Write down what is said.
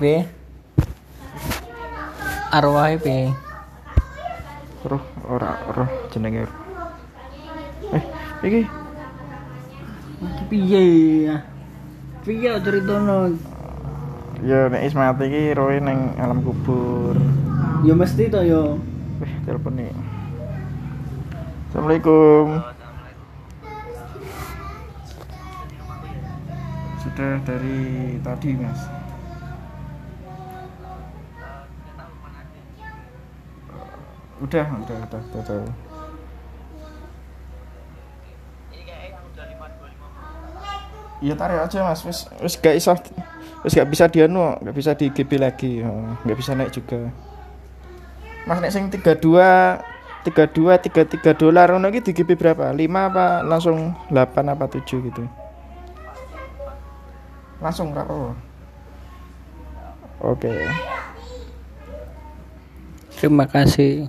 Piye? Arwahe piye? roh ora roh jenenge eh iki Iki piye? Piye ceritono? ya nek is mati iki roe nang alam kubur Ya mesti to ya. Wih, telepon nih. Assalamualaikum. Sudah dari tadi, Mas. Udah, udah, udah, udah tahu. Iya tarik aja mas, wis wis gak iso, wis gak bisa dianu, gak bisa di GB lagi, oh, gak bisa naik juga. Mas nek sing 32 32 33 dolar ngono iki di GB berapa? 5 apa langsung 8 apa 7 gitu. Langsung ra apa? Oke. Terima kasih.